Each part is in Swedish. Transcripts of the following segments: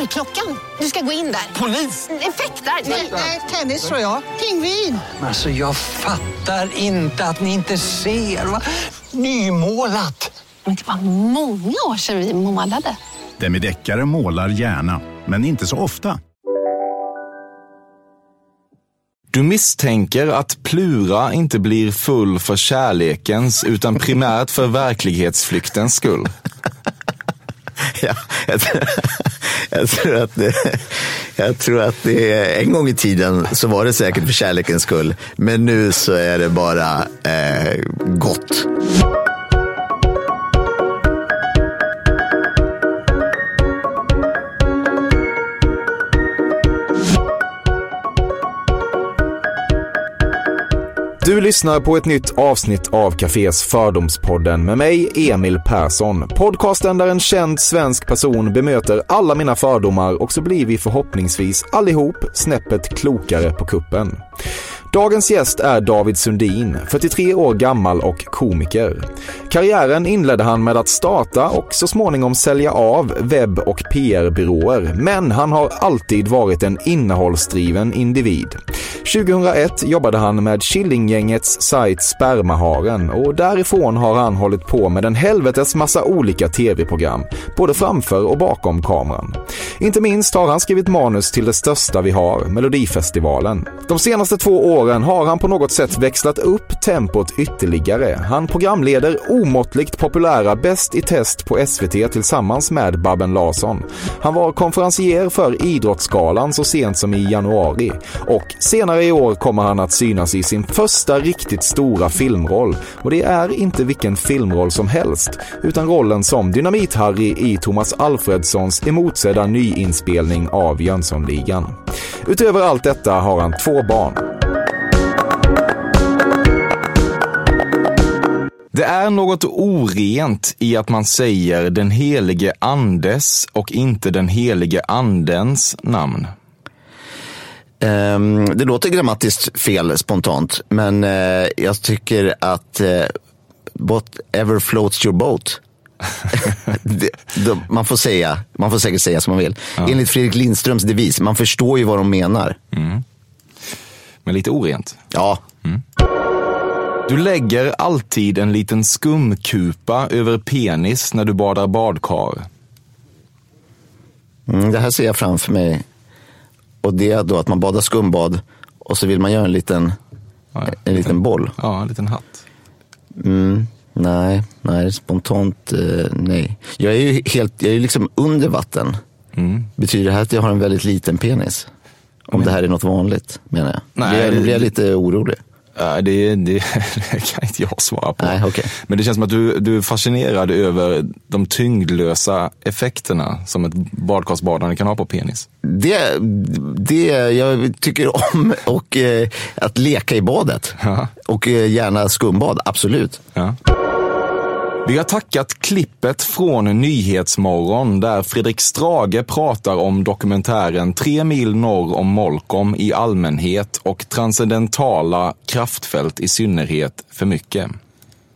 Dörrklockan. Du ska gå in där. Polis? Effektar? Nej, tennis tror jag. Pingvin. Alltså jag fattar inte att ni inte ser. Va? Nymålat! Men det var många år sedan vi målade. Demideckare målar gärna, men inte så ofta. Du misstänker att Plura inte blir full för kärlekens utan primärt för verklighetsflyktens skull. Ja, jag, tror, jag, tror att det, jag tror att det en gång i tiden så var det säkert för kärlekens skull. Men nu så är det bara eh, gott. Du lyssnar på ett nytt avsnitt av Cafés Fördomspodden med mig, Emil Persson. Podcasten där en känd svensk person bemöter alla mina fördomar och så blir vi förhoppningsvis allihop snäppet klokare på kuppen. Dagens gäst är David Sundin, 43 år gammal och komiker. Karriären inledde han med att starta och så småningom sälja av webb och PR-byråer, men han har alltid varit en innehållsdriven individ. 2001 jobbade han med Killinggängets sajt Spermaharen och därifrån har han hållit på med en helvetes massa olika tv-program, både framför och bakom kameran. Inte minst har han skrivit manus till det största vi har, Melodifestivalen. De senaste två åren har han på något sätt växlat upp tempot ytterligare. Han programleder omåttligt populära Bäst i test på SVT tillsammans med Babben Larsson. Han var konferencier för Idrottsgalan så sent som i januari och senare i år kommer han att synas i sin första riktigt stora filmroll och det är inte vilken filmroll som helst utan rollen som Dynamit-Harry i Thomas Alfredssons emotsedda nyinspelning av Jönssonligan. Utöver allt detta har han två barn. Det är något orent i att man säger den helige andes och inte den helige andens namn. Um, det låter grammatiskt fel spontant, men uh, jag tycker att eh, uh, whatever floats your boat man, får säga, man får säkert säga som man vill. Ja. Enligt Fredrik Lindströms devis, man förstår ju vad de menar. Mm. Men lite orent. Ja. Mm. Du lägger alltid en liten skumkupa över penis när du badar badkar. Mm, det här ser jag framför mig. Och det är då att man badar skumbad och så vill man göra en liten, ja, en liten, liten boll. Ja, en liten hatt. Mm, nej, nej, spontant eh, nej. Jag är ju helt, jag är liksom under vatten. Mm. Betyder det här att jag har en väldigt liten penis? Om Men... det här är något vanligt, menar jag. Nej, Nu blir jag lite orolig. Ja, det, det, det, kan inte jag svara på. Nej, okay. Men det känns som att du, du är fascinerad över de tyngdlösa effekterna som ett badkarsbadande kan ha på penis. Det, det jag tycker om och, eh, att leka i badet. Ja. Och eh, gärna skumbad, absolut. Ja. Vi har tackat klippet från Nyhetsmorgon där Fredrik Strage pratar om dokumentären Tre mil norr om Molkom i allmänhet och transcendentala kraftfält i synnerhet för mycket.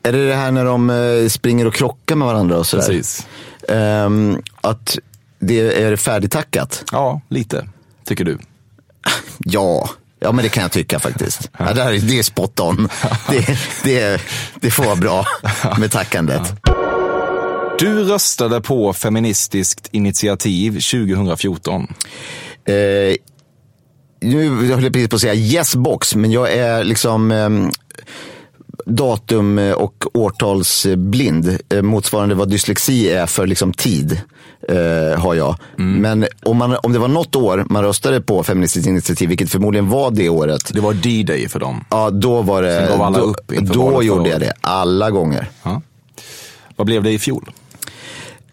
Är det det här när de eh, springer och krockar med varandra och sådär? Precis. Um, att det är färdigtackat? Ja, lite. Tycker du? ja. Ja, men det kan jag tycka faktiskt. Ja, det, är, det är spot on. Det, det, det får vara bra med tackandet. Du röstade på Feministiskt initiativ 2014. Eh, nu höll jag precis på att säga yes box, men jag är liksom eh, datum och årtalsblind. Eh, motsvarande vad dyslexi är för liksom tid. Uh, har jag. Mm. Men om, man, om det var något år man röstade på Feministiskt initiativ, vilket förmodligen var det året. Det var D-day för dem. Ja, då var det. Sen gav alla då, upp då gjorde jag det, alla gånger. Ja. Vad blev det i fjol?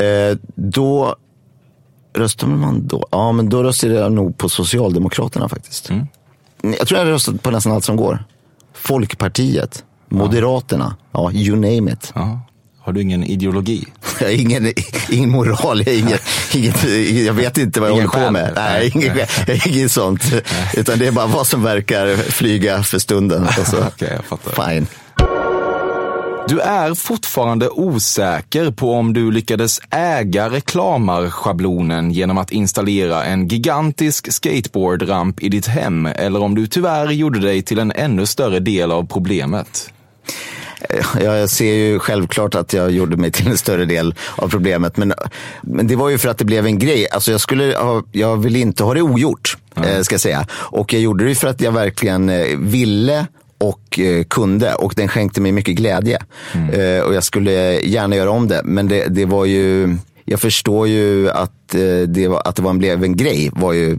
Uh, då röstade man då? Ja, men då röstade jag nog på Socialdemokraterna faktiskt. Mm. Jag tror jag röstade på nästan allt som går. Folkpartiet, Moderaterna, ja, you name it. Ja. Har du ingen ideologi? Ingen, ingen moral, ingen, inget, jag vet inte vad jag Ingen håller på med. Nej, ingen, jag är inget sånt. Utan det är bara vad som verkar flyga för stunden. Och så, Okej, jag fattar. fine. Du är fortfarande osäker på om du lyckades äga reklamarschablonen genom att installera en gigantisk skateboardramp i ditt hem eller om du tyvärr gjorde dig till en ännu större del av problemet. Ja, jag ser ju självklart att jag gjorde mig till en större del av problemet. Men, men det var ju för att det blev en grej. Alltså jag, skulle ha, jag ville inte ha det ogjort, eh, ska jag säga. Och jag gjorde det för att jag verkligen eh, ville och eh, kunde. Och den skänkte mig mycket glädje. Eh, och jag skulle gärna göra om det. Men det, det var ju... Jag förstår ju att, det, var, att det var en, blev en grej. Var ju,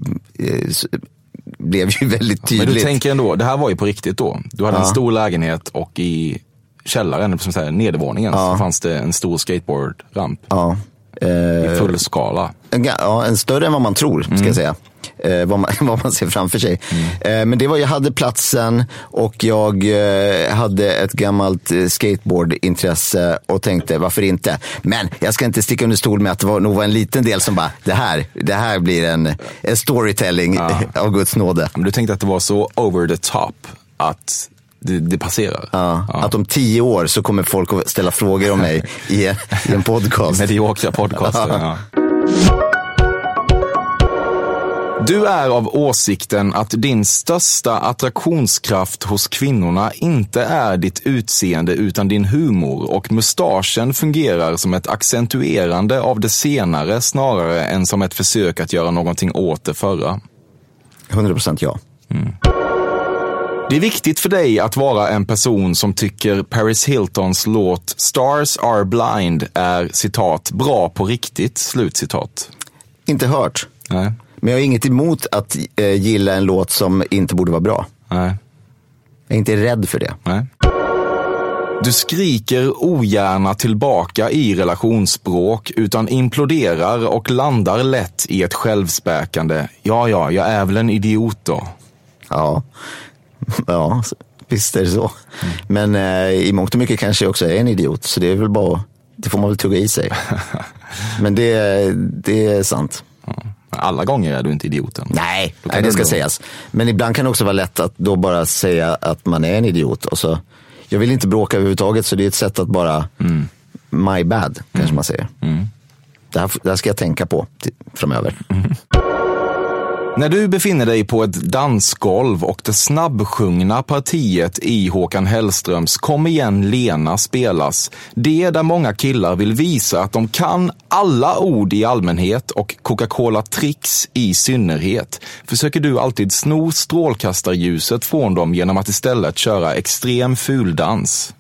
blev ju väldigt tydligt. Men du tänker ändå, det här var ju på riktigt då. Du hade en stor lägenhet och i källaren, som säger, nedervåningen, så fanns det en stor skateboardramp Ja. Eh, i full skala. En, ga- ja, en större än vad man tror, ska Mm. jag säga. Eh, vad, man, vad man ser framför sig. Eh, men det var, jag hade platsen och jag eh, hade ett gammalt eh, skateboardintresse och tänkte, varför inte? Men jag ska inte sticka under stol med att det var, nog var en liten del som bara, det här, det här blir en, en storytelling av Guds nåde. Men du tänkte att det var så over the top att det, det passerar. Ja, Att om tio år så kommer folk att ställa frågor om mig i en, i en podcast. Mediokra podcaster. ja. Du är av åsikten att din största attraktionskraft hos kvinnorna inte är ditt utseende utan din humor och mustaschen fungerar som ett accentuerande av det senare snarare än som ett försök att göra någonting åt det förra. 100% ja. Det är viktigt för dig att vara en person som tycker Paris Hiltons låt Stars are blind är citat bra på riktigt, slutcitat. Inte hört. Nej, Men jag har inget emot att eh, gilla en låt som inte borde vara bra. nej. Jag är inte rädd för det. Nej. Du skriker ogärna tillbaka i relationsspråk utan imploderar och landar lätt i ett självspäkande. Ja, ja, jag är väl en idiot då. Ja, ja visst är det så. Men eh, i mångt och mycket kanske jag också är en idiot. Så det är väl bara, det får man väl tugga i sig. Men det, det är sant. Men Alla gånger är du inte idioten. Nej, nej det ska då- sägas. Men ibland kan det också vara lätt att då bara säga att man är en idiot. Och så, jag vill inte bråka överhuvudtaget så det är ett sätt att bara, my bad kanske man säger. Det, här, det här ska jag tänka på framöver. När du befinner dig på ett dansgolv och det snabbsjungna partiet i Håkan Hellströms Kom igen Lena spelas, det där många killar vill visa att de kan alla ord i allmänhet och Coca-Cola Tricks i synnerhet, försöker du alltid sno strålkastarljuset från dem genom att istället köra extrem fuldans.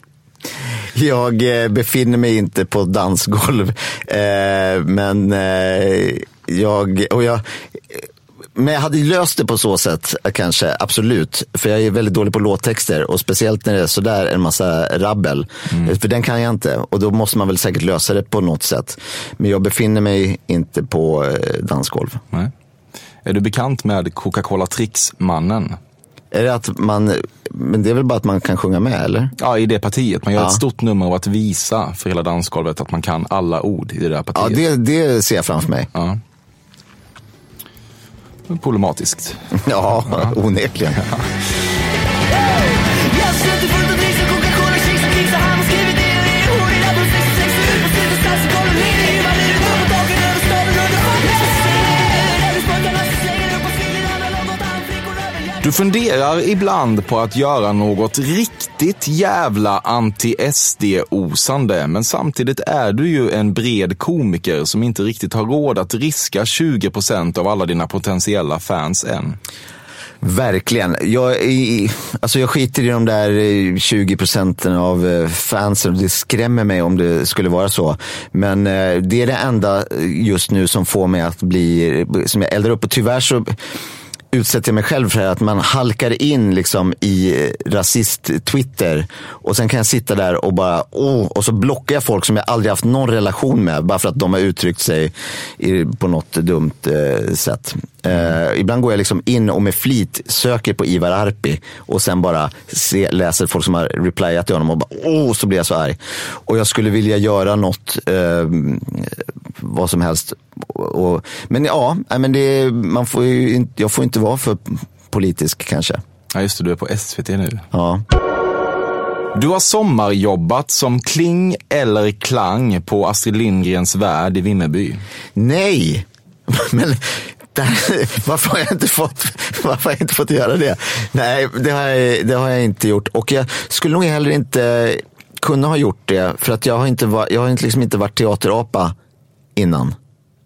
Jag eh, befinner mig inte på dansgolv. Eh, men eh, jag, och jag, men jag hade löst det på så sätt kanske, absolut. För jag är väldigt dålig på låttexter och speciellt när det är sådär en massa rabbel. Eh, För den kan jag inte och då måste man väl säkert lösa det på något sätt. Men jag befinner mig inte på eh, dansgolv. Nej. Är du bekant med Coca-Cola Tricks-mannen? Är det att man, men det är väl bara att man kan sjunga med eller? Ja, i det partiet. Man gör Ja. ett stort nummer av att visa för hela dansgolvet att man kan alla ord i det där Ja, partiet. det, det ser jag framför mig. Ja. Problematiskt. Ja, onekligen. Jag Du funderar ibland på att göra något riktigt jävla anti-SD-osande, men samtidigt är du ju en bred komiker som inte riktigt har råd att riska 20% av alla dina potentiella fans än. Verkligen. Jag, i, alltså jag skiter i de där eh, 20 procenten av eh, fansen. Det skrämmer mig om det skulle vara så. Men eh, det är det enda just nu som får mig att bli, som jag eldar upp. Och tyvärr så utsätter jag mig själv för att man halkar in liksom i rasist-Twitter. Och sen kan jag sitta där och bara, åh, och så blockar jag folk som jag aldrig haft någon relation med. Bara för att de har uttryckt sig på något dumt eh, sätt. Eh, ibland går jag liksom in och med flit söker på Ivar Arpi och sen bara se, läser folk som har replyat till honom och bara, åh, så blir jag så arg. Och jag skulle vilja göra något, eh, vad som helst. Och, och, men ja, men det, man får ju inte, jag får inte vara för politisk kanske. Ja, just det, du är på SVT nu. Ja. Du har sommarjobbat som Kling eller Klang på Astrid Lindgrens Värld i Vimmerby. Nej, men där, varför, har jag inte fått, varför har jag inte fått göra det? Nej, det har, jag, det har jag inte gjort. Och jag skulle nog heller inte kunna ha gjort det. För att jag har, inte, var- jag har liksom inte varit teaterapa innan.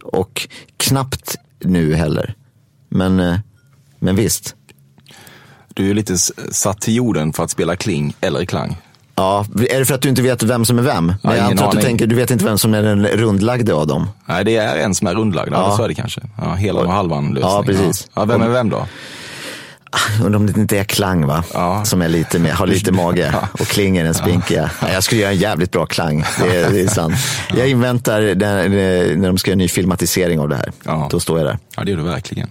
Och knappt nu heller. Men, eh, men visst. Du är ju lite satt till jorden för att spela Kling eller Klang. Ja, är det för att du inte vet vem som är vem? Ja, jag antar att du tänker, du vet inte vem som är den rundlagde av dem. Nej, det är en som är rundlagd. Ja, Ja. så är det kanske. Ja, hela och halvan lösning. Ja, precis. Ja. Ja, vem är vem då? Undrar om det inte är Klang va? Ja. Som är lite med, har lite mage och klinger den spinkiga. Ja. Jag skulle göra en jävligt bra Klang, det är, det är sant. Jag inväntar den, när de ska göra en ny filmatisering av det här. Ja. Då står jag där. Ja, det gör du verkligen.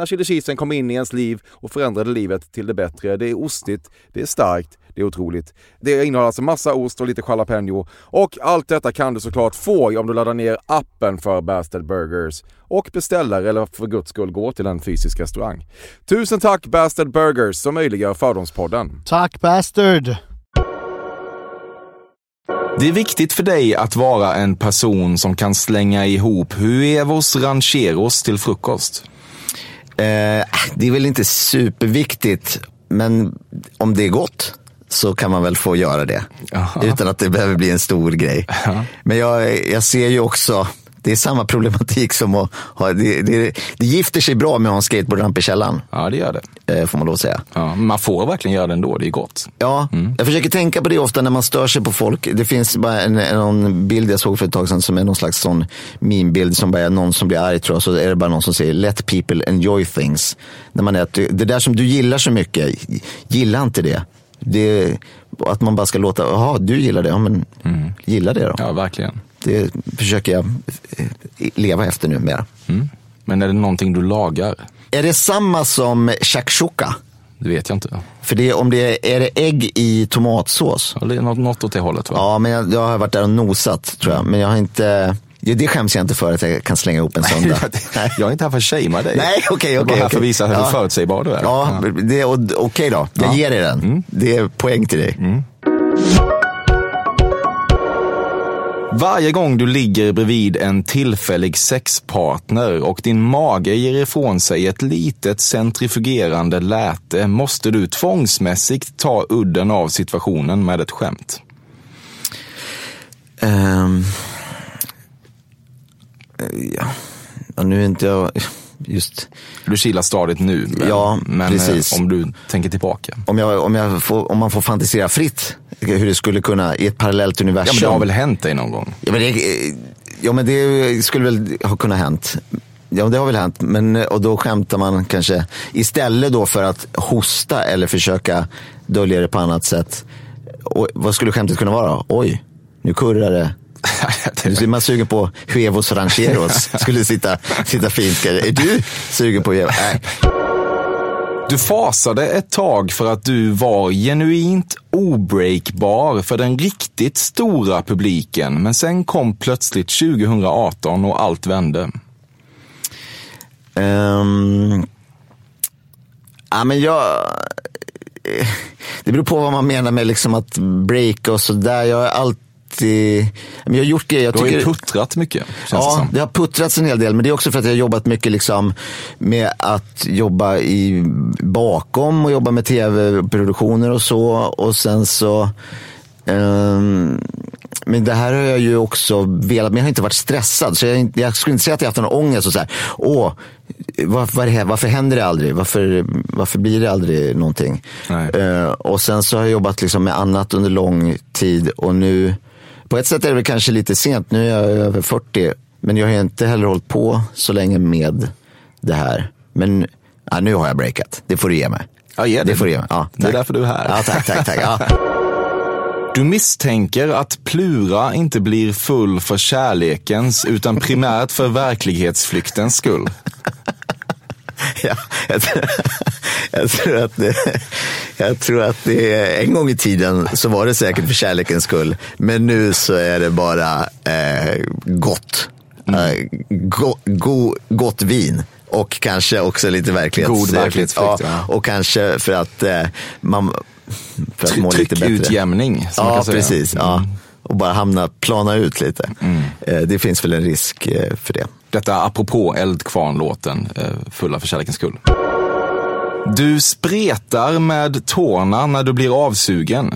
när chili cheesen kom in i ens liv och förändrade livet till det bättre. Det är ostigt, det är starkt, det är otroligt. Det innehåller alltså massa ost och lite jalapeno. Och allt detta kan du såklart få om du laddar ner appen för Bastard Burgers och beställer eller för guds skull går till en fysisk restaurang. Tusen tack Bastard Burgers som möjliggör Fördomspodden. Tack Bastard! Det är viktigt för dig att vara en person som kan slänga ihop huevos rancheros till frukost. Eh, det är väl inte superviktigt, men om det är gott så kan man väl få göra det. Utan att det behöver bli en stor grej. Men jag, jag ser ju också, det är samma problematik som att ha, det, det, det gifter sig bra med att ha en skateboardramp i källaren. Ja, det gör det. Eh, får man lov att säga. Ja, man får verkligen göra det ändå, det är gott. Ja, jag försöker tänka på det ofta när man stör sig på folk. Det finns bara en, en, bild jag såg för ett tag sedan som är någon slags sån meme-bild som bara är någon som blir arg tror jag. Så är det bara någon som säger let people enjoy things. När man är det där som du gillar så mycket, gilla inte det. det att man bara ska låta, jaha du gillar det, ja men gilla det då. Ja, verkligen. Det försöker jag eh, leva efter nu mer. Men är det någonting du lagar? Är det samma som shakshuka? Det vet jag inte. För det, om det är, är det ägg i tomatsås? Ja, det är något, något åt det hållet va? Ja, men jag, jag har varit där och nosat tror jag. Men jag har inte, ja, det skäms jag inte för att jag kan slänga ihop en sån där. jag är inte här för att shamea dig. Nej, okej, Jag är bara här för att visa hur Ja. förutsägbar du är. Ja, och- okej då. Jag Ja. ger dig den. Det är poäng till dig. Varje gång du ligger bredvid en tillfällig sexpartner och din mage ger ifrån sig ett litet centrifugerande läte måste du tvångsmässigt ta udden av situationen med ett skämt. Ehm, ja. ja, nu är inte jag just... Du kilar stadigt nu, men, Ja, men precis. eh, om du tänker tillbaka. Om, jag, om, jag får, om man får fantisera fritt hur det skulle kunna i ett parallellt universum. Ja, men det har väl hänt dig någon gång? Ja men, det, ja, men det skulle väl ha kunnat hänt. Ja, det har väl hänt. Men, och då skämtar man kanske istället då för att hosta eller försöka dölja det på annat sätt. Och, vad skulle skämtet kunna vara? Oj, nu kurrar det. Nu är man sugen på huevos rancheros. Skulle sitta, sitta fint. Är du sugen på huevos? Du fasade ett tag för att du var genuint obreakbar för den riktigt stora publiken, men sen kom plötsligt 2018 och allt vände. Um, ja, men jag... Eh, det beror på vad man menar med liksom att breaka och sådär. Jag har alltid men jag har gjort grejer. Jag Du har ju puttrat mycket, det Ja, som. det har puttrats en hel del, men det är också för att jag har jobbat mycket liksom med att jobba i, bakom och jobba med tv-produktioner och så. Och sen så, ehm, men det här har jag ju också velat, men jag har inte varit stressad. Så jag, jag skulle inte säga att jag har haft någon ångest och så här, åh, varför, varför, varför händer det aldrig? Varför, varför blir det aldrig någonting? Eh, och sen så har jag jobbat liksom med annat under lång tid och nu, på ett sätt är det väl kanske lite sent, nu är jag över 40, men jag har inte heller hållit på så länge med det här. Men ja, nu har jag breakat, det får du ge mig. Ja, ge det får du ge mig. Ja, Det är tack. därför du är här. Ja, tack, tack, tack. Ja. Du misstänker att Plura inte blir full för kärlekens utan primärt för verklighetsflyktens skull. Ja, jag, tror, jag, tror att det, jag tror att det en gång i tiden så var det säkert för kärlekens skull. Men nu så är det bara eh, gott. Eh, go, go, gott vin. Och kanske också lite verklighets... God verklighetsflykt, ja. Och kanske för att eh, man... För att må lite bättre. Tryckutjämning, Ja, precis. Ja. Och bara hamna, plana ut lite. Mm. Eh, det finns väl en risk eh, för det. Detta apropå Eldkvarn-låten, eh, Fulla för kärlekens skull. Du spretar med tårna när du blir avsugen.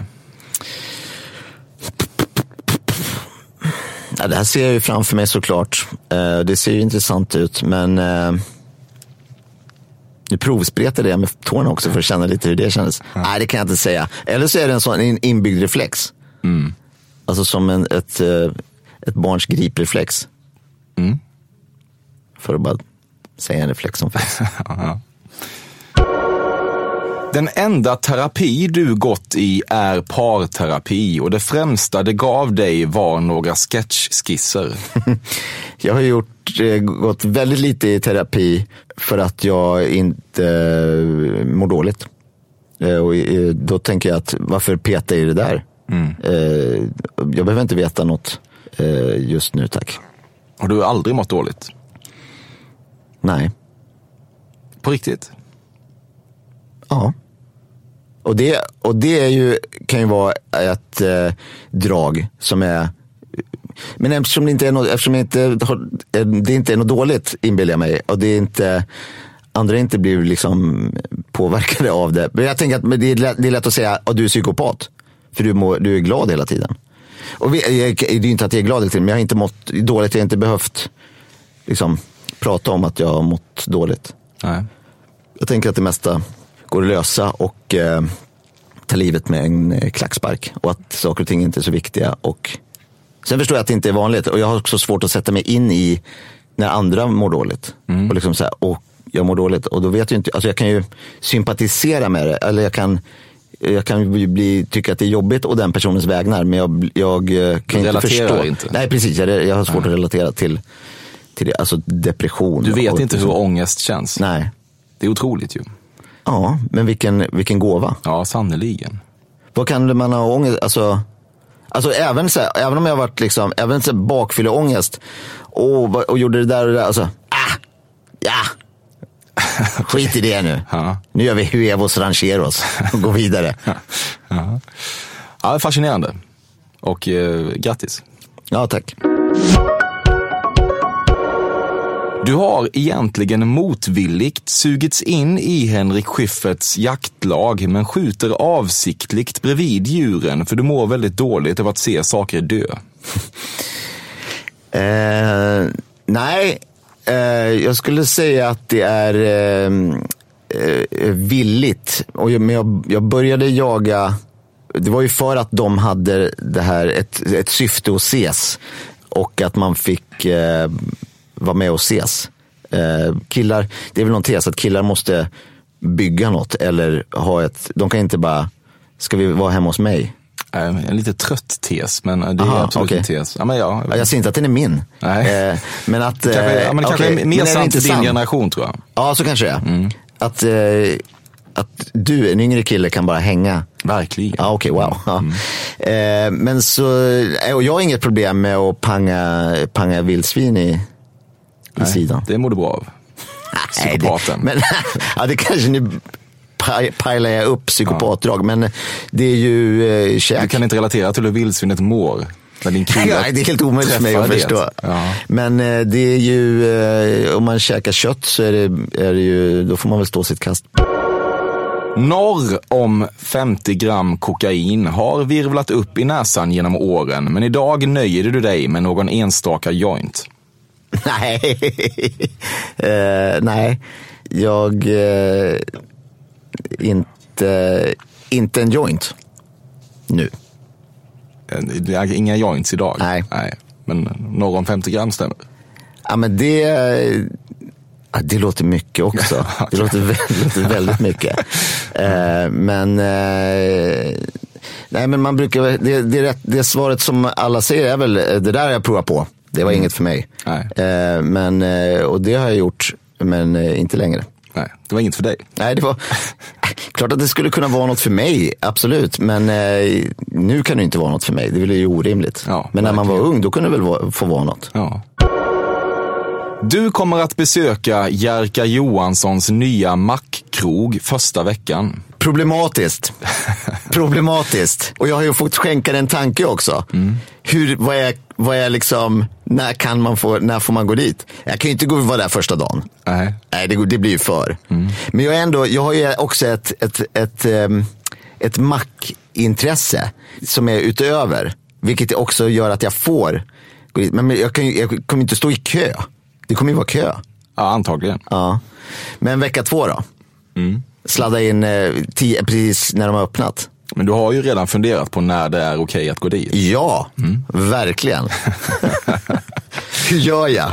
Ja, det här ser jag ju framför mig såklart. Det ser ju intressant ut, men nu provspretade jag med tårna också för att känna lite hur det kändes. Nej, det kan jag inte säga. Eller så är det en sån inbyggd reflex. Alltså som en, ett, eh, ett barns gripreflex. För att bara säga en reflex som finns. Den enda terapi du gått i är parterapi och det främsta det gav dig var några sketchskisser. Jag har gjort, eh, gått väldigt lite i terapi för att jag inte eh, mår dåligt. Eh, och då tänker jag att varför peta i det där? Eh, jag behöver inte veta något eh, just nu tack. Har du aldrig mått dåligt? Nej. På riktigt? Ja. Och det, och det är ju, kan ju vara ett eh, drag som är men eftersom det inte är något, eftersom det inte, har, det inte är något dåligt inbillar jag mig och det är inte, andra inte blir liksom påverkade av det. Men jag tänker att det, är lätt, det är lätt att säga att du är psykopat. För du, mår, du är glad hela tiden. Och vi, jag, det är inte att jag är glad hela tiden, men jag har inte mått dåligt. Jag har inte behövt liksom, prata om att jag har mått dåligt. Nej. Jag tänker att det mesta går att lösa och eh, ta livet med en eh, klackspark. Och att saker och ting inte är så viktiga. Och sen förstår jag att det inte är vanligt. Och jag har också svårt att sätta mig in i när andra mår dåligt. Och liksom så här, och jag mår dåligt. Och då vet jag inte, alltså jag kan ju sympatisera med det. Eller jag kan, jag kan ju bli, tycka att det är jobbigt och den personens vägnar. Men jag, jag eh, kan inte förstå. inte. Nej, precis. Jag, jag har svårt att relatera till, till det. Alltså depression. Du vet och inte hur ångest känns. Nej. Det är otroligt ju. Ja, men vilken, vilken gåva. Ja, sannoliken. Vad kan man ha ångest, alltså, alltså även, så här, även om jag har varit liksom, även bakfylleångest och, och gjorde det där och det där, alltså, ah, ja, skit i det nu. Ja. Nu gör vi Huevos Rancheros och går vidare. Ja, ja fascinerande. Och eh, grattis. Ja, tack. Du har egentligen motvilligt sugits in i Henrik Schyfferts jaktlag men skjuter avsiktligt bredvid djuren för du mår väldigt dåligt av att se saker dö. Eh, nej, eh, jag skulle säga att det är eh, eh, villigt. Och jag, men jag, jag började jaga, det var ju för att de hade det här, ett, ett syfte att ses. Och att man fick eh, vara med och ses. Eh, killar, det är väl någon tes att killar måste bygga något eller ha ett, de kan inte bara, ska vi vara hemma hos mig? Eh, En lite trött tes, men det är Aha, absolut okej. en tes. Ja, men ja, Ja, jag säger inte att den är min. Nej. Eh, men att... kanske, eh, ja, men det kanske är mer det sant för din sann? generation tror jag. Ja, så kanske det är. Att, eh, att du, en yngre kille, kan bara hänga. Verkligen. Ja, okej, wow. Ja. Eh, men så, eh, och jag har inget problem med att panga, panga vildsvin i, i Nej, sidan. Det mår du bra av. Nej, det, men, ja, det kanske paj- pajlar jag upp psykopatdrag, men det är ju eh, käk. Du kan inte relatera till hur vildsvinet mår. med din kille. Ja, det är helt omöjligt för mig att det. förstå. Ja. Men eh, det är ju, eh, om man käkar kött så är det, är det ju, då får man väl stå sitt kast. Norr om 50 gram kokain har virvlat upp i näsan genom åren, men idag nöjer du dig med någon enstaka joint. Nej, eh, nej. Jag, eh, inte, inte en joint nu. Inga joints idag. Nej. Men norr om 50 gram stämmer. Ja, men det, ja, det låter mycket också. Det låter väldigt, väldigt mycket. Eh, men, eh, nej, men man brukar, det, det, är rätt, det svaret som alla säger är väl, eh, det där har jag provat på. Det var inget för mig. Nej. Eh, men, och det har jag gjort, men inte längre. Nej, det var inget för dig. Nej, det var klart att det skulle kunna vara något för mig, absolut. Men eh, nu kan det inte vara något för mig. Det är ju orimligt. Ja, men när man var verkligen. ung, då kunde det väl vara, få vara något. Ja. Du kommer att besöka Jerka Johanssons nya mackkrog första veckan. Problematiskt. Problematiskt. Och jag har ju fått skänka en tanke också. Hur, vad är, vad är liksom, när kan man få, när får man gå dit? Jag kan ju inte gå vara där första dagen. Nej. Nej, det, det blir ju för. Men jag, är ändå, jag har ju också ett, ett, ett, ehm, ett mackintresse som är utöver. Vilket också gör att jag får gå dit. Men jag, kan jag kommer inte stå i kö. Det kommer ju vara kö. Ja, antagligen. Ja. Men vecka två då? Sladda in eh, tio, precis när de har öppnat. Men du har ju redan funderat på när det är okej att gå dit. Ja, verkligen. Hur gör jag?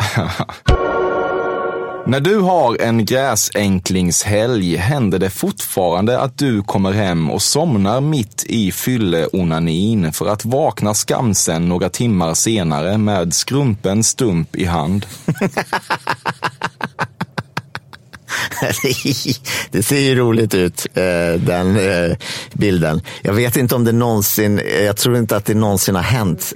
När du har en gräsänklingshelg händer det fortfarande att du kommer hem och somnar mitt i fylleonanin för att vakna skamsen några timmar senare med skrumpen stump i hand. det ser ju roligt ut, eh, den eh, bilden. Jag vet inte om det någonsin, jag tror inte att det någonsin har hänt.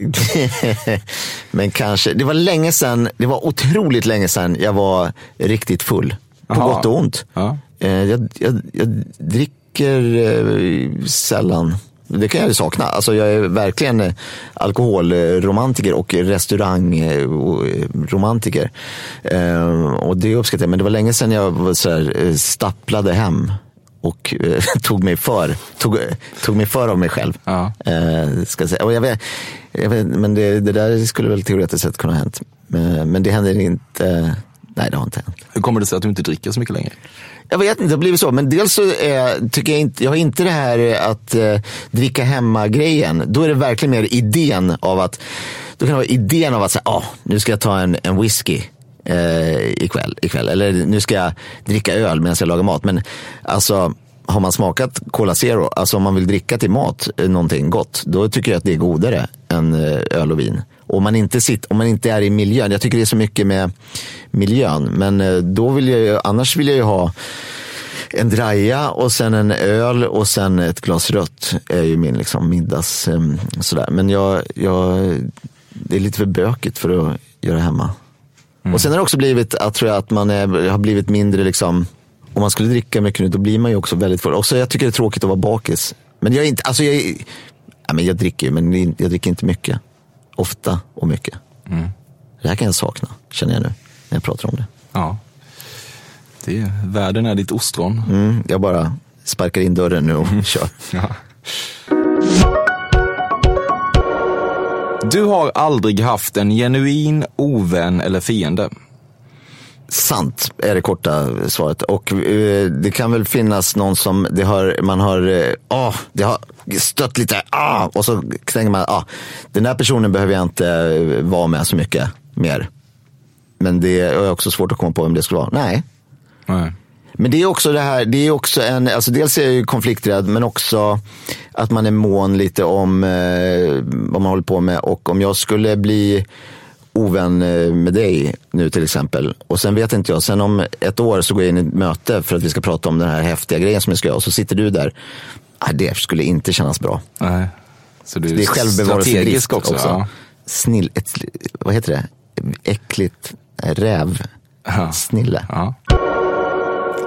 Men kanske, det var länge sedan, det var otroligt länge sedan jag var riktigt full. På Jaha. gott och ont. Ja. Eh, jag, jag, jag dricker sällan. Det kan jag ju sakna. Alltså jag är verkligen eh, alkoholromantiker och restaurangromantiker. Eh, och det uppskattar jag. Men det var länge sedan jag så här, eh, stapplade hem och eh, tog mig för tog, tog mig för av mig själv. Ja. Eh, ska jag säga. Och jag vet, jag vet, men det, det där skulle väl teoretiskt sett kunna ha hänt. Men, men det händer inte. Nej, det har inte hänt. Hur kommer det sig att du inte dricker så mycket längre? Jag vet inte, det har blivit så. Men dels så eh, tycker jag inte, jag har inte det här att eh, dricka hemma-grejen. Då är det verkligen mer idén av att, då kan det vara idén av att säga, ah, nu ska jag ta en, en whisky eh, ikväll, ikväll. Eller nu ska jag dricka öl medan jag lagar mat. Men alltså, har man smakat Cola Zero, alltså om man vill dricka till mat eh, någonting gott, då tycker jag att det är godare än eh, öl och vin. Och man inte, sitter, om man inte är i miljön, jag tycker det är så mycket med miljön, men eh, då vill jag ju, annars vill jag ju ha en draja och sen en öl och sen ett glas rött är ju min liksom, middags eh, sådär. Men jag, jag, det är lite för bökigt för att göra hemma. Och sen har det också blivit att, tror jag, att man är, har blivit mindre liksom, om man skulle dricka mycket nu, då blir man ju också väldigt full. Och så jag tycker det är tråkigt att vara bakis. Men jag är inte, alltså jag, ja, men jag dricker ju, men jag dricker inte mycket. Ofta och mycket. Det här kan jag sakna, känner jag nu, när jag pratar om det. Ja. Det är, världen är ditt ostron. Mm, jag bara sparkar in dörren nu och kör. Ja. Du har aldrig haft en genuin ovän eller fiende. Sant är det korta svaret. Och eh, det kan väl finnas någon som det har, man har, eh, ah, det har stött lite, ah, och så tänker man, ah, den där personen behöver jag inte eh, vara med så mycket mer. Men det är också svårt att komma på vem det skulle vara. Nej. Nej. Men det är också det här, det är också en, alltså dels är jag ju konflikträdd men också att man är mån lite om eh, vad man håller på med och om jag skulle bli ovän eh, med dig nu till exempel och sen vet inte jag, sen om ett år så går jag in i ett möte för att vi ska prata om den här häftiga grejen som jag ska göra och så sitter du där. Ah, det skulle inte kännas bra. Nej. Så du Det är självbevarelsedrift också. också. Ja. Snill, ett, vad heter det? Äckligt räv. Ja. Snille. Ja.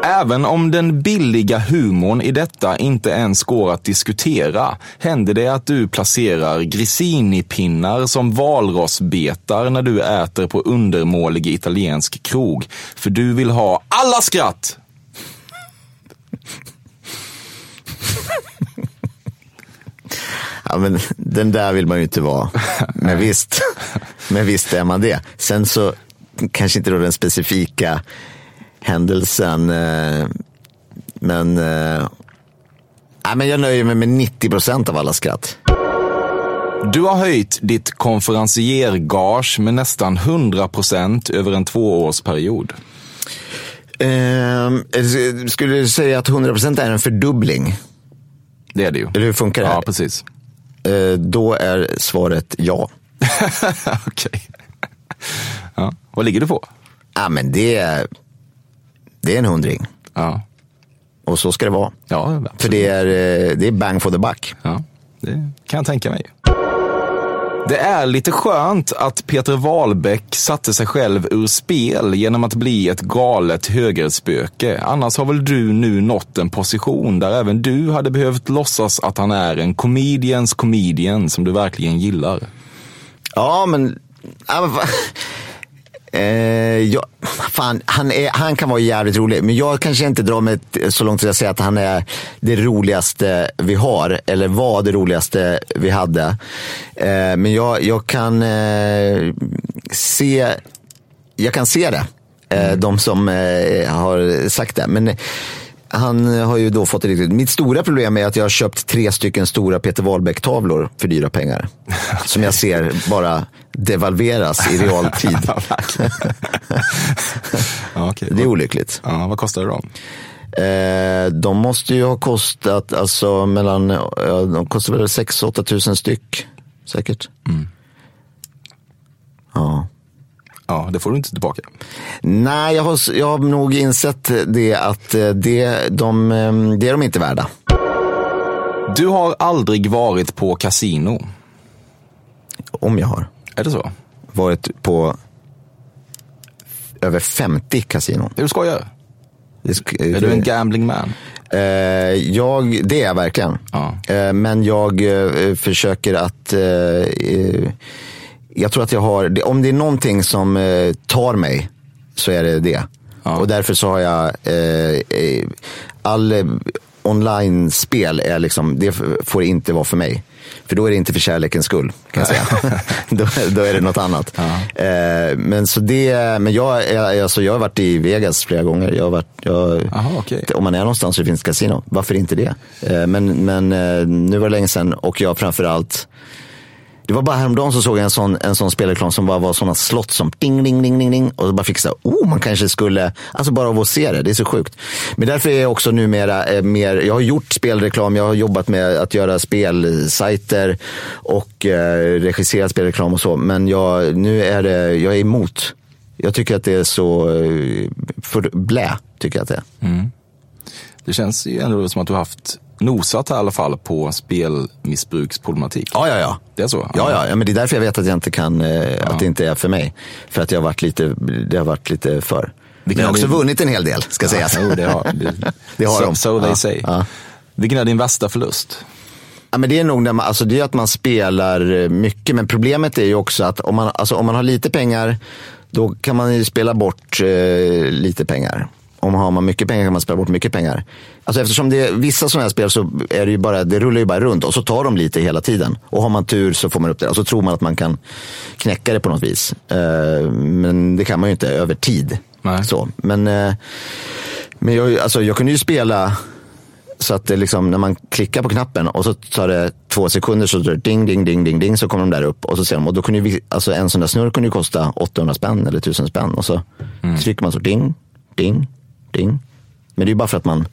Även om den billiga humorn i detta inte ens går att diskutera händer det att du placerar grisinipinnar som valrossbetar när du äter på undermålig italiensk krog. För du vill ha alla skratt! Ja, men den där vill man ju inte vara. Men visst, men visst är man det. Sen så kanske inte då den specifika händelsen. eh, Men, eh, men jag nöjer mig med 90 procent av alla skratt. Du har höjt ditt konferenciergage med nästan 100% över en tvåårsperiod. Eh, skulle du säga att 100 procent är en fördubbling? Det är det ju. Eller hur funkar det? Ja, precis. Eh, då är svaret ja. Okej. Ja. Vad ligger du på? Ja, men det, är- det är en hundring. Ja. Och så ska det vara. Ja, absolut. För det är, eh, det är bang for the buck. Ja, det kan jag tänka mig. Det är lite skönt att Peter Wahlbeck satte sig själv ur spel genom att bli ett galet högerspöke. Annars har väl du nu nått en position där även du hade behövt låtsas att han är en comedians comedian som du verkligen gillar. Ja, men... Eh, jag, fan, han, är, han kan vara jävligt rolig, men jag kanske inte drar mig så långt att jag säger att han är det roligaste vi har, eller var det roligaste vi hade. Eh, men jag, jag kan eh, se jag kan se det, eh, de som eh, har sagt det. Men han har ju då fått det riktigt. Mitt stora problem är att jag har köpt tre stycken stora Peter Wahlbeck-tavlor för dyra pengar. Som jag ser bara devalveras i realtid. Ja, okej. Det är olyckligt. Ja, vad kostar det då? Eh, de måste ju ha kostat, alltså mellan, ja, de kostar väl 6-8 tusen styck. Säkert. Ja. Ja, det får du inte tillbaka. Nej, jag har, jag har nog insett det att eh, det, de, eh, det är de inte värda. Du har aldrig varit på kasino. Om jag har. Är det så? Varit på över 50 kasinon. Är du skojar? Det sk- Är du en gambling man? Eh, jag, det är jag verkligen. Ja. Eh, men jag eh, försöker att... Jag tror att jag har... Om det är någonting som eh, tar mig så är det det. Och därför så har jag... Eh, eh, all eh, online-spel är liksom... Det får inte vara för mig. För då är det inte för kärlekens skull, kan jag säga. då, då är det något annat. Eh, men så det, men jag, alltså jag har varit i Vegas flera gånger. Jag har varit, jag, Aha, okej. om man är någonstans så finns det kasino. Varför inte det? Eh, Men, men eh, nu var det länge sedan och jag framförallt det var bara häromdagen så såg jag en sån, en sån spelreklam som bara var sådana slott som ding, ding, ding, ding, ding. Och så bara fick jag så oh, man kanske skulle, alltså bara av att se det, det är så sjukt. Men därför är jag också numera eh, mer, jag har gjort spelreklam, jag har jobbat med att göra spelsajter och eh, regisserat spelreklam och så. Men jag, nu är det, jag är emot. Jag tycker att det är så, eh, för blä, tycker jag att det är. Mm. Det känns ju ändå som att du har haft nosat här, i alla fall på spelmissbruksproblematik. Ja, ja, ja. Det är så? Ja, ja, ja, men det är därför jag vet att jag inte kan, eh, att det inte är för mig. För att jag har varit lite, det har varit lite för. Men jag har också din- vunnit en hel del, ska Ja, sägas. jo, det har, det, Det har so, de. So they Ja, say. ja. Vilken är din värsta förlust? Ja, men det är nog när man, alltså det är att man spelar eh, mycket, men problemet är ju också att om man, alltså om man har lite pengar, då kan man ju spela bort eh, lite pengar. Om har man mycket pengar kan man spela bort mycket pengar. Alltså eftersom det är vissa sådana här spel så är det ju bara, det rullar ju bara runt och så tar de lite hela tiden. Och har man tur så får man upp det och så tror man att man kan knäcka det på något vis. Eh, men det kan man ju inte över tid. Nej. Så. Men, eh, men jag, alltså, jag kunde ju spela så att det liksom, när man klickar på knappen och så tar det två sekunder så drar det ding, ding, ding, ding, ding så kommer de där upp och så ser de. Och då kunde ju alltså en sån där snurr kunde ju kosta 800 spänn eller 1000 spänn och så trycker man så ding, ding, ding. Men det är bara för att man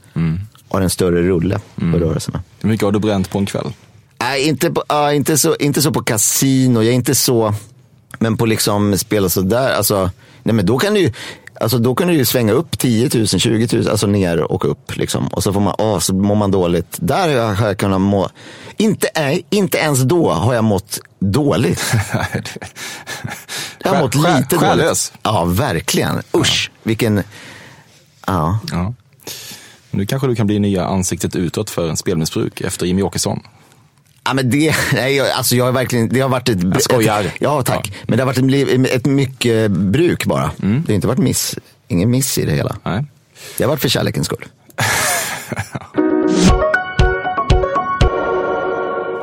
har en större rulle på rörelserna. Hur mycket har du bränt på en kväll? Nej, inte, på, ja, inte, så, inte så på kasino. Jag är inte så, men på liksom spela sådär. Alltså, nej men då kan du ju, alltså då kan du ju svänga upp 10 000, 20 000, alltså ner och upp liksom. Och så får man, åh, så mår man dåligt. Där har jag, kunnat må, inte, nej, inte ens då har jag mått dåligt. Jag har mått lite dåligt. Ja, verkligen. Usch, vilken, ja. Ja. Nu kanske du kan bli nya ansiktet utåt för spelmissbruk efter Jimmy Åkesson. Ja, men det, nej, jag- alltså jag har verkligen, det har varit ett... Jag skojar. Ett, ja, tack. Men det har varit ett, ett mycket bruk bara. Det har inte varit miss, ingen miss i det hela. Nej. Det har varit för kärlekens skull.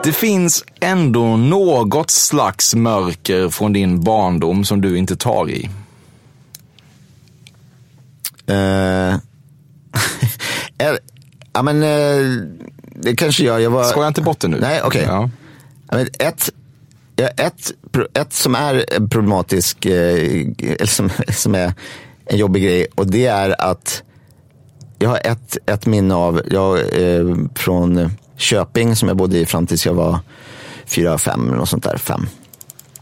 Det finns ändå något slags mörker från din barndom som du inte tar i. Eh, ja, men eh, det kanske jag. jag var... Skoja inte bort det nu. Nej, okej. Ja. Ja, men Ett, ett, ett som är problematisk, eh, eller som, som är en jobbig grej och det är att jag har ett, ett minne av, jag, eh, från Köping som jag bodde i fram tills jag var fyra, fem eller något sånt där, fem.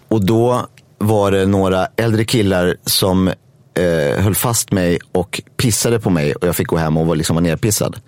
Och då var det några äldre killar som eh, höll fast mig och pissade på mig och jag fick gå hem och var, liksom, var nerpissad.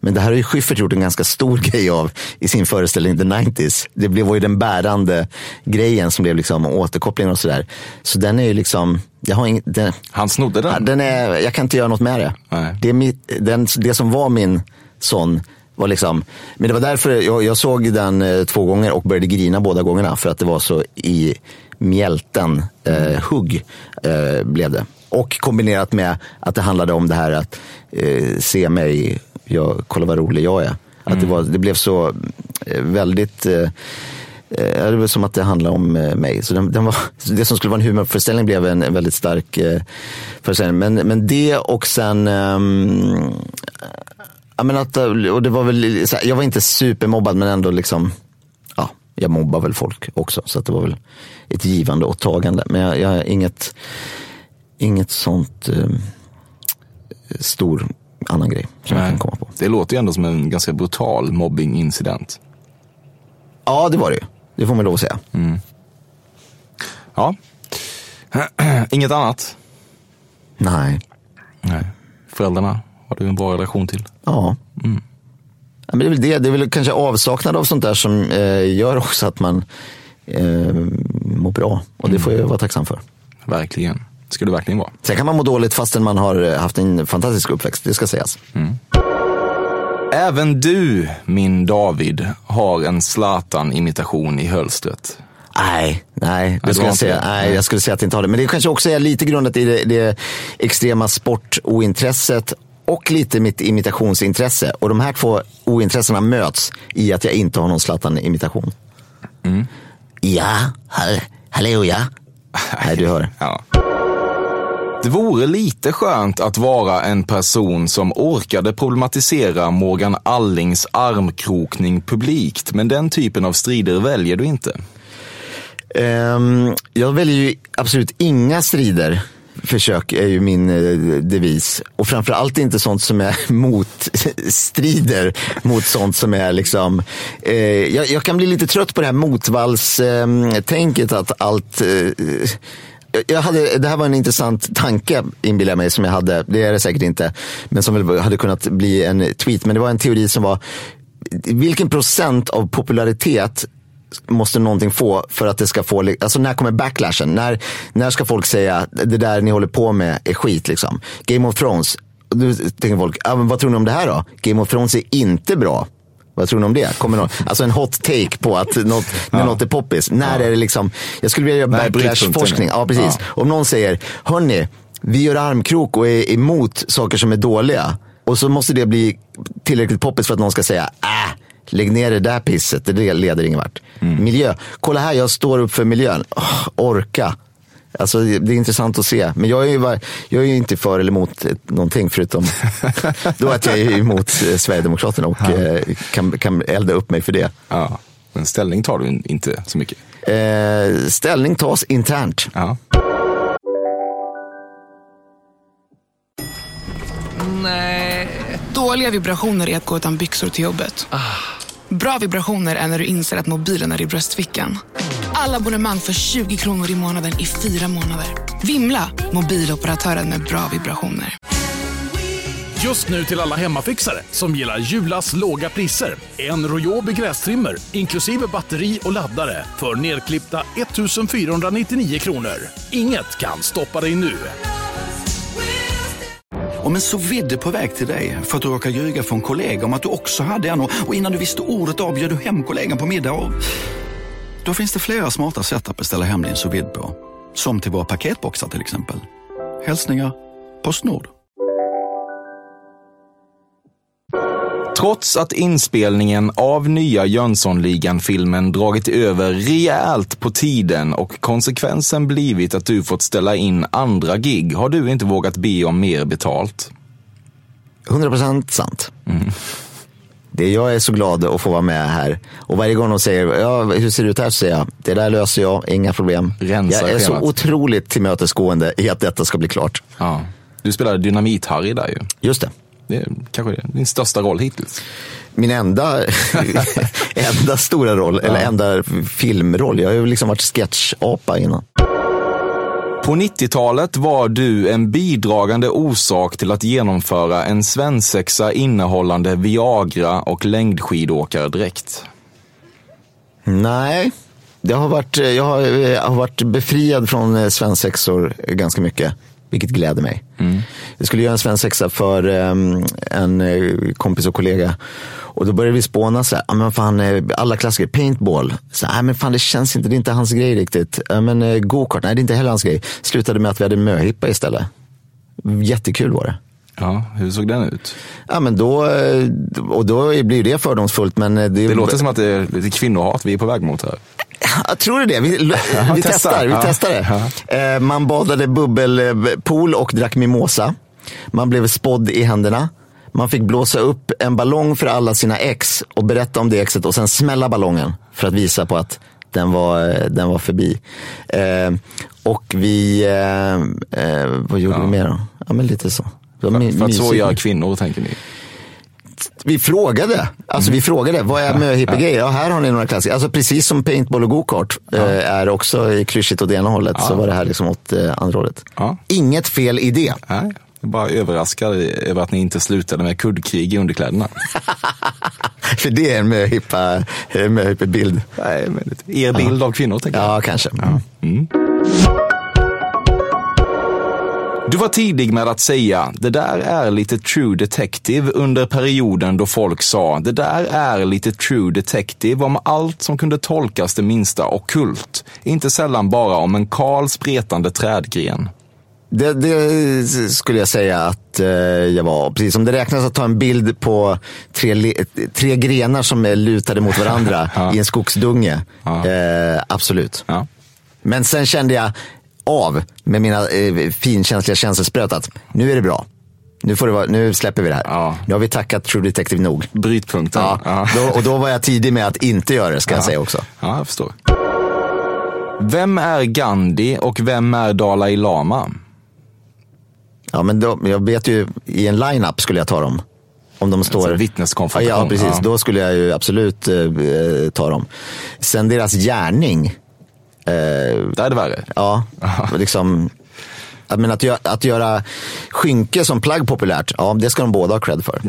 Men det här har ju Schyffert gjort en ganska stor grej av i sin föreställning The 90s. Det blev, var ju den bärande grejen som blev liksom återkopplingen och sådär. Så den är ju liksom, jag har ing, den, Han snodde den. Den är, jag kan inte göra något med det. Nej. Det, är mitt, den, det som var min sån var liksom, men det var därför jag, jag såg den eh, två gånger och började grina båda gångerna för att det var så i mjälten eh, hugg eh, blev det. Och kombinerat med att det handlade om det här att eh, se mig, jag, kolla vad rolig jag är. Att det, var, det blev så eh, väldigt eh, Eh, Det var som att det handlade om eh, mig. Så den, den var, det som skulle vara en humorföreställning blev en, en väldigt stark eh, föreställning. Men, men det och sen ehm, ja, men att, och det var väl, här, jag var inte supermobbad men ändå liksom, ja, jag mobbar väl folk också. Så att det var väl ett givande och tagande. Men jag, jag inget, inget sånt eh, stor annan grej som jag kan komma på. Det låter ju ändå som en ganska brutal mobbingincident. Ja, det var det ju. Det får man lov att säga. Ja. Inget annat? Nej. Nej. Föräldrarna har du en bra relation till? Ja. ja men det, är väl det. det är väl kanske avsaknad av sånt där som eh, gör också att man eh, mår bra. Och det får jag vara tacksam för. Verkligen. Ska du verkligen vara. Sen kan man må dåligt fastän man har eh, haft en fantastisk uppväxt, det ska sägas. Även du, min David, har en Zlatan-imitation i hölstret. Nej, nej, det skulle jag säga. det? Nej, Nej. jag skulle säga att jag inte har det. Men det kanske också är lite grundat i det, det extrema sportointresset och lite mitt imitationsintresse. Och de här två ointressena möts i att jag inte har någon Zlatan-imitation. Mm. Ja, hall- hallå ja. Nej, du hör. Ja. Det vore lite skönt att vara en person som orkade problematisera Morgan Allings armkrokning publikt, men den typen av strider väljer du inte. Um, jag väljer ju absolut inga strider. Försök är ju min eh, devis. Och framförallt inte sånt som är motstrider mot sånt som är liksom... Eh, jag, jag kan bli lite trött på det här motvallstänket ehm, att allt... Eh, jag hade, det här var en intressant tanke, inbillar jag mig, som jag hade. Det är det säkert inte. Men som väl hade kunnat bli en tweet. Men det var en teori som var, vilken procent av popularitet måste någonting få för att det ska få, alltså när kommer backlashen? När, när ska folk säga det där ni håller på med är skit liksom? Game of Thrones, då tänker folk, ah, men vad tror ni om det här då? Game of Thrones är inte bra. Vad tror ni om det? Kommer någon, alltså en hot take på att något, när Ja. något är poppis. När är det liksom, jag skulle vilja göra backlash-forskning. Ja, precis. Ja. Om någon säger, hörni, vi gör armkrok och är emot saker som är dåliga. Och så måste det bli tillräckligt poppis för att någon ska säga, äh, lägg ner det där pisset, det leder ingen vart. Miljö, kolla här, jag står upp för miljön. Åh, orka. Alltså, det är intressant att se. Men jag är ju, va- jag är ju inte för eller emot någonting förutom då att jag är emot eh, Sverigedemokraterna och eh, kan, kan elda upp mig för det. Ja. Men ställning tar du inte så mycket. Eh, ställning tas internt. Ja. Dåliga vibrationer är att gå utan byxor till jobbet. Bra vibrationer är när du inser att mobilen är i bröstfickan. Alla abonnemang för 20 kronor i månaden i fyra månader. Vimla! Mobiloperatören med bra vibrationer. Just nu till alla hemmafixare som gillar Julas låga priser. En Royobi grästrimmer inklusive batteri och laddare för nedklippta 1 499 kronor. Inget kan stoppa dig nu. Om en så vidde på väg till dig för att du råkar ljuga från kollega om att du också hade en och innan du visste ordet av du hem kollegan på middag och... Då finns det flera smarta sätt att beställa hem din sous på. Som till våra paketboxar till exempel. Hälsningar Postnord. Trots att inspelningen av nya Jönssonligan-filmen dragit över rejält på tiden och konsekvensen blivit att du fått ställa in andra gig har du inte vågat be om mer betalt. 100% sant. Det, jag är så glad att få vara med här. Och varje gång de säger, ja, hur ser det ut här? Så säger jag, det där löser jag, inga problem. Rensa jag är så schemat. otroligt tillmötesgående i att detta ska bli klart. Ja. Du spelade Dynamit-Harry där ju. Just det. Det är kanske din största roll hittills. Min enda, enda stora roll, eller enda filmroll. Jag har ju liksom varit sketchapa innan. På 90-talet var du en bidragande orsak till att genomföra en svensexa innehållande Viagra och längdskidåkardräkt. Nej, det har varit, jag har, jag har varit befriad från eh, svensexor ganska mycket, vilket gläder mig. Jag skulle göra en svensexa för em, en eh, kompis och kollega. Och då började vi spåna så här, "Ja, men fan, eh, alla klassiker, paintball. Så, nej men fan det känns inte, det är inte hans grej riktigt. Ja, men eh, go-kart, nej det är inte heller hans grej. Slutade med att vi hade möhippa istället. Jättekul var det. Ja, hur såg den ut? Ja men då, och då blir det fördomsfullt. Men det, Det låter som att det är lite kvinnohat vi är på väg mot här. Jag tror det. Vi, vi Ja, testar. testa. Vi Ja. testar det. Eh, man badade bubbelpool och drack mimosa. Man blev spådd i händerna. Man fick blåsa upp en ballong för alla sina ex och berätta om det exet och sen smälla ballongen för att visa på att den var, eh, den var förbi. Eh, och vi, eh, eh, vad gjorde vi mer då? Ja men lite så. My- För att så gör kvinnor, tänker ni. Vi frågade. Alltså vi frågade, vad är möhippegrejer? Ja, här har ni några klassiker. Alltså precis som paintball och gokart eh, är också i klyschigt åt ena hållet, så var det här liksom åt eh, andra hållet. Inget fel i det. Nej, jag bara överraskad över att ni inte slutade med kuddkrig i underkläderna. För det är en möhippa, en möhippebild. Nej, men er bild av kvinnor, tänker jag. Ja, kanske. Mm. Du var tidig med att säga, det där är lite true detective under perioden då folk sa, det där är lite true detective om allt som kunde tolkas det minsta ockult. Inte sällan bara om en kal spretande trädgren. Det, det skulle jag säga att eh, jag var. Precis som det räknas att ta en bild på tre, tre grenar som är lutade mot varandra i en skogsdunge. Eh, absolut. Men sen kände jag av med mina eh, finkänsliga känselspröt att nu är det bra. Nu, får det vara, nu släpper vi det här. Nu har vi tackat True Detective nog. Brytpunkten. Ja, Då, och då var jag tidig med att inte göra det, ska jag Ja. säga också. Ja, jag förstår. Vem är Gandhi och vem är Dalai Lama? Ja, men då, jag vet ju, i en line-up skulle jag ta dem. Om de står... Alltså vittneskonfrontation. Ja, precis. Ja. Då skulle jag ju absolut eh, eh, ta dem. Sen deras gärning. Eh, Där är det värre. Ja, liksom... Menar, att, göra, att göra skynke som plagg populärt, ja, det ska de båda ha cred för.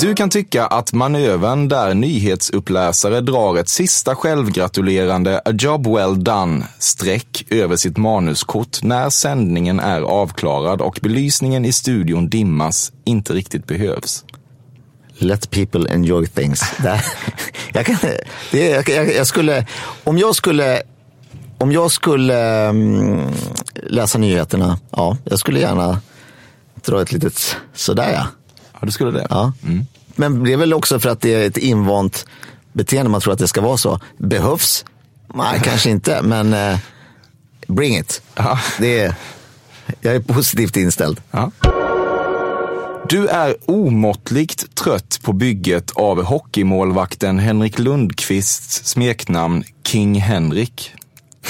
Du kan tycka att manövern där nyhetsuppläsare drar ett sista självgratulerande a job well done streck över sitt manuskort när sändningen är avklarad och belysningen i studion dimmas inte riktigt behövs. Let people enjoy things. Jag, kan, det, jag, jag, skulle, om jag skulle, om jag skulle mm, läsa nyheterna, ja, jag skulle gärna dra ett litet sådär ja. Ja, du skulle det? Ja. Men det är väl också för att det är ett invant beteende, man tror att det ska vara så. Behövs? Nej, kanske inte, men eh, bring it. Det är, jag är positivt inställd. Du är omåttligt trött på bygget av hockeymålvakten Henrik Lundqvists smeknamn King Henrik.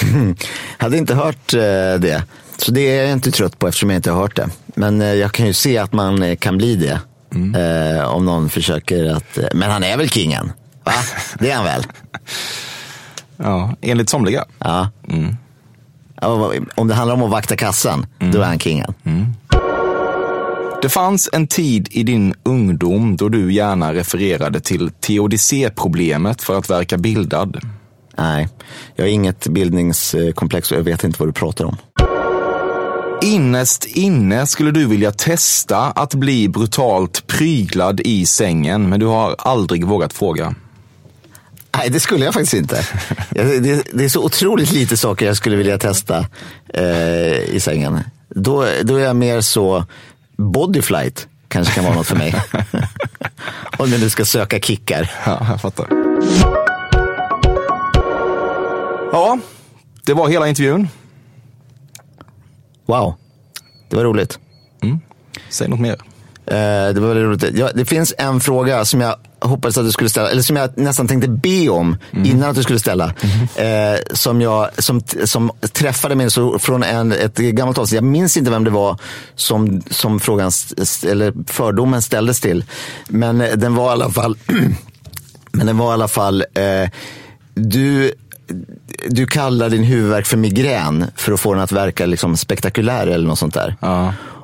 Hade inte hört eh, det. Så det är jag inte trött på eftersom jag inte har hört det. Men eh, jag kan ju se att man kan bli det. Eh, om någon försöker att... Men han är väl kingen? Va? Det är han väl? Ja, enligt somliga. Ja. vad- Om det handlar om att vakta kassan, då är han kingen. Det fanns en tid i din ungdom då du gärna refererade till teodicéproblemet för att verka bildad. Nej, jag har inget bildningskomplex och jag vet inte vad du pratar om. innerst inne skulle du vilja testa att bli brutalt pryglad i sängen, men du har aldrig vågat fråga? Nej, det skulle jag faktiskt inte. Det, är så otroligt lite saker jag skulle vilja testa eh, i sängen. Då, då är jag mer så, bodyflight kanske kan vara något för mig. Om jag nu ska söka kickar. Ja, jag fattar. Ja, det var hela intervjun. Wow, det var roligt. Säg något mer. Eh, det var väldigt roligt. Ja, det finns en fråga som jag hoppades att du skulle ställa, eller som jag nästan tänkte be om innan att du skulle ställa. Eh, som, jag, som, som träffade mig så från en, ett gammalt avsnitt. Jag minns inte vem det var som, som frågan, eller fördomen ställdes till. Men eh, den var i alla fall, men den var i alla fall, eh, du, du kallar din huvudvärk för migrän för att få den att verka liksom spektakulär eller något sånt där.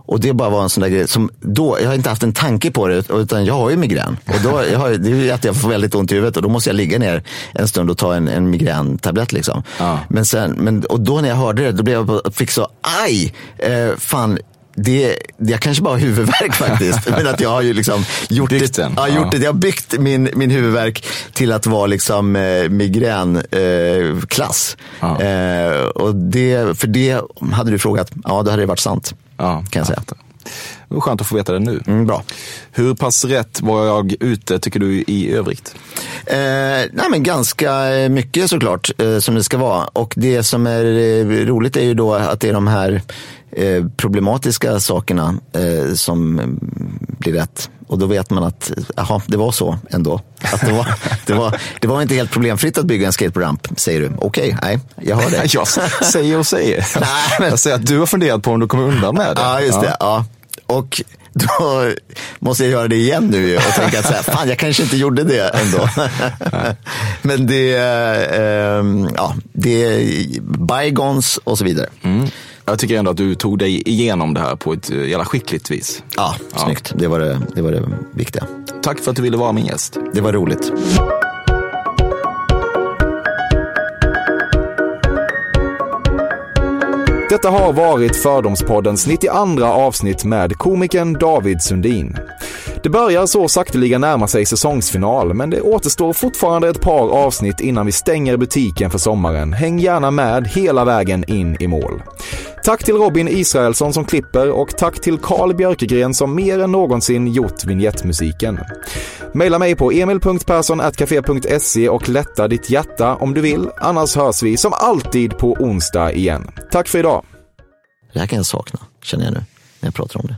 Och det bara var en sån där grej som då, jag har inte haft en tanke på det utan jag har ju migrän. Och då, jag har, det är ju att jag får väldigt ont i huvudet och då måste jag ligga ner en stund och ta en, en migräntablett. Liksom. Men sen, men, och då när jag hörde det, då blev jag fick så, aj, eh, fan, det, jag kanske bara har huvudvärk faktiskt. men att jag har ju liksom gjort det, ja, ja. gjort det. Jag har byggt min, min huvudvärk till att vara liksom eh, migränklass. Eh, klass. eh, och det, för det hade du frågat, ja då hade det varit sant. Ja, kan jag säga. Det var skönt att få veta det nu. Mm, bra. Hur pass rätt var jag ute tycker du i övrigt? Eh, nej, men ganska mycket såklart, eh, som det ska vara. Och det som är eh, roligt är ju då att det är de här eh, problematiska sakerna eh, som mm, blir rätt. Och då vet man att jaha, det var så ändå. Att det, var, det, var, det var inte helt problemfritt att bygga en skateboardramp, säger du. Okej, nej, jag hör det. jag säger och säger. Jag säger att du har funderat på om du kommer undan med det. Ja, just det. Ja. Och då måste jag göra det igen nu och tänka att så här, fan jag kanske inte gjorde det ändå. Men det, eh, ja, det är bygons och så vidare. Jag tycker ändå att du tog dig igenom det här på ett eh, jävla skickligt vis. Ja, snyggt. Det var det, det var det viktiga. Tack för att du ville vara min gäst. Det var roligt. Detta har varit Fördomspoddens 92 avsnitt med komikern David Sundin. Det börjar så sakteliga närma sig säsongsfinal, men det återstår fortfarande ett par avsnitt innan vi stänger butiken för sommaren. Häng gärna med hela vägen in i mål. Tack till Robin Israelsson som klipper och tack till Carl Björkegren som mer än någonsin gjort vignettmusiken. Maila mig på emil.perssonatcafe.se och lätta ditt hjärta om du vill. Annars hörs vi som alltid på onsdag igen. Tack för idag. Det här kan jag sakna, känner jag nu, när jag pratar om det.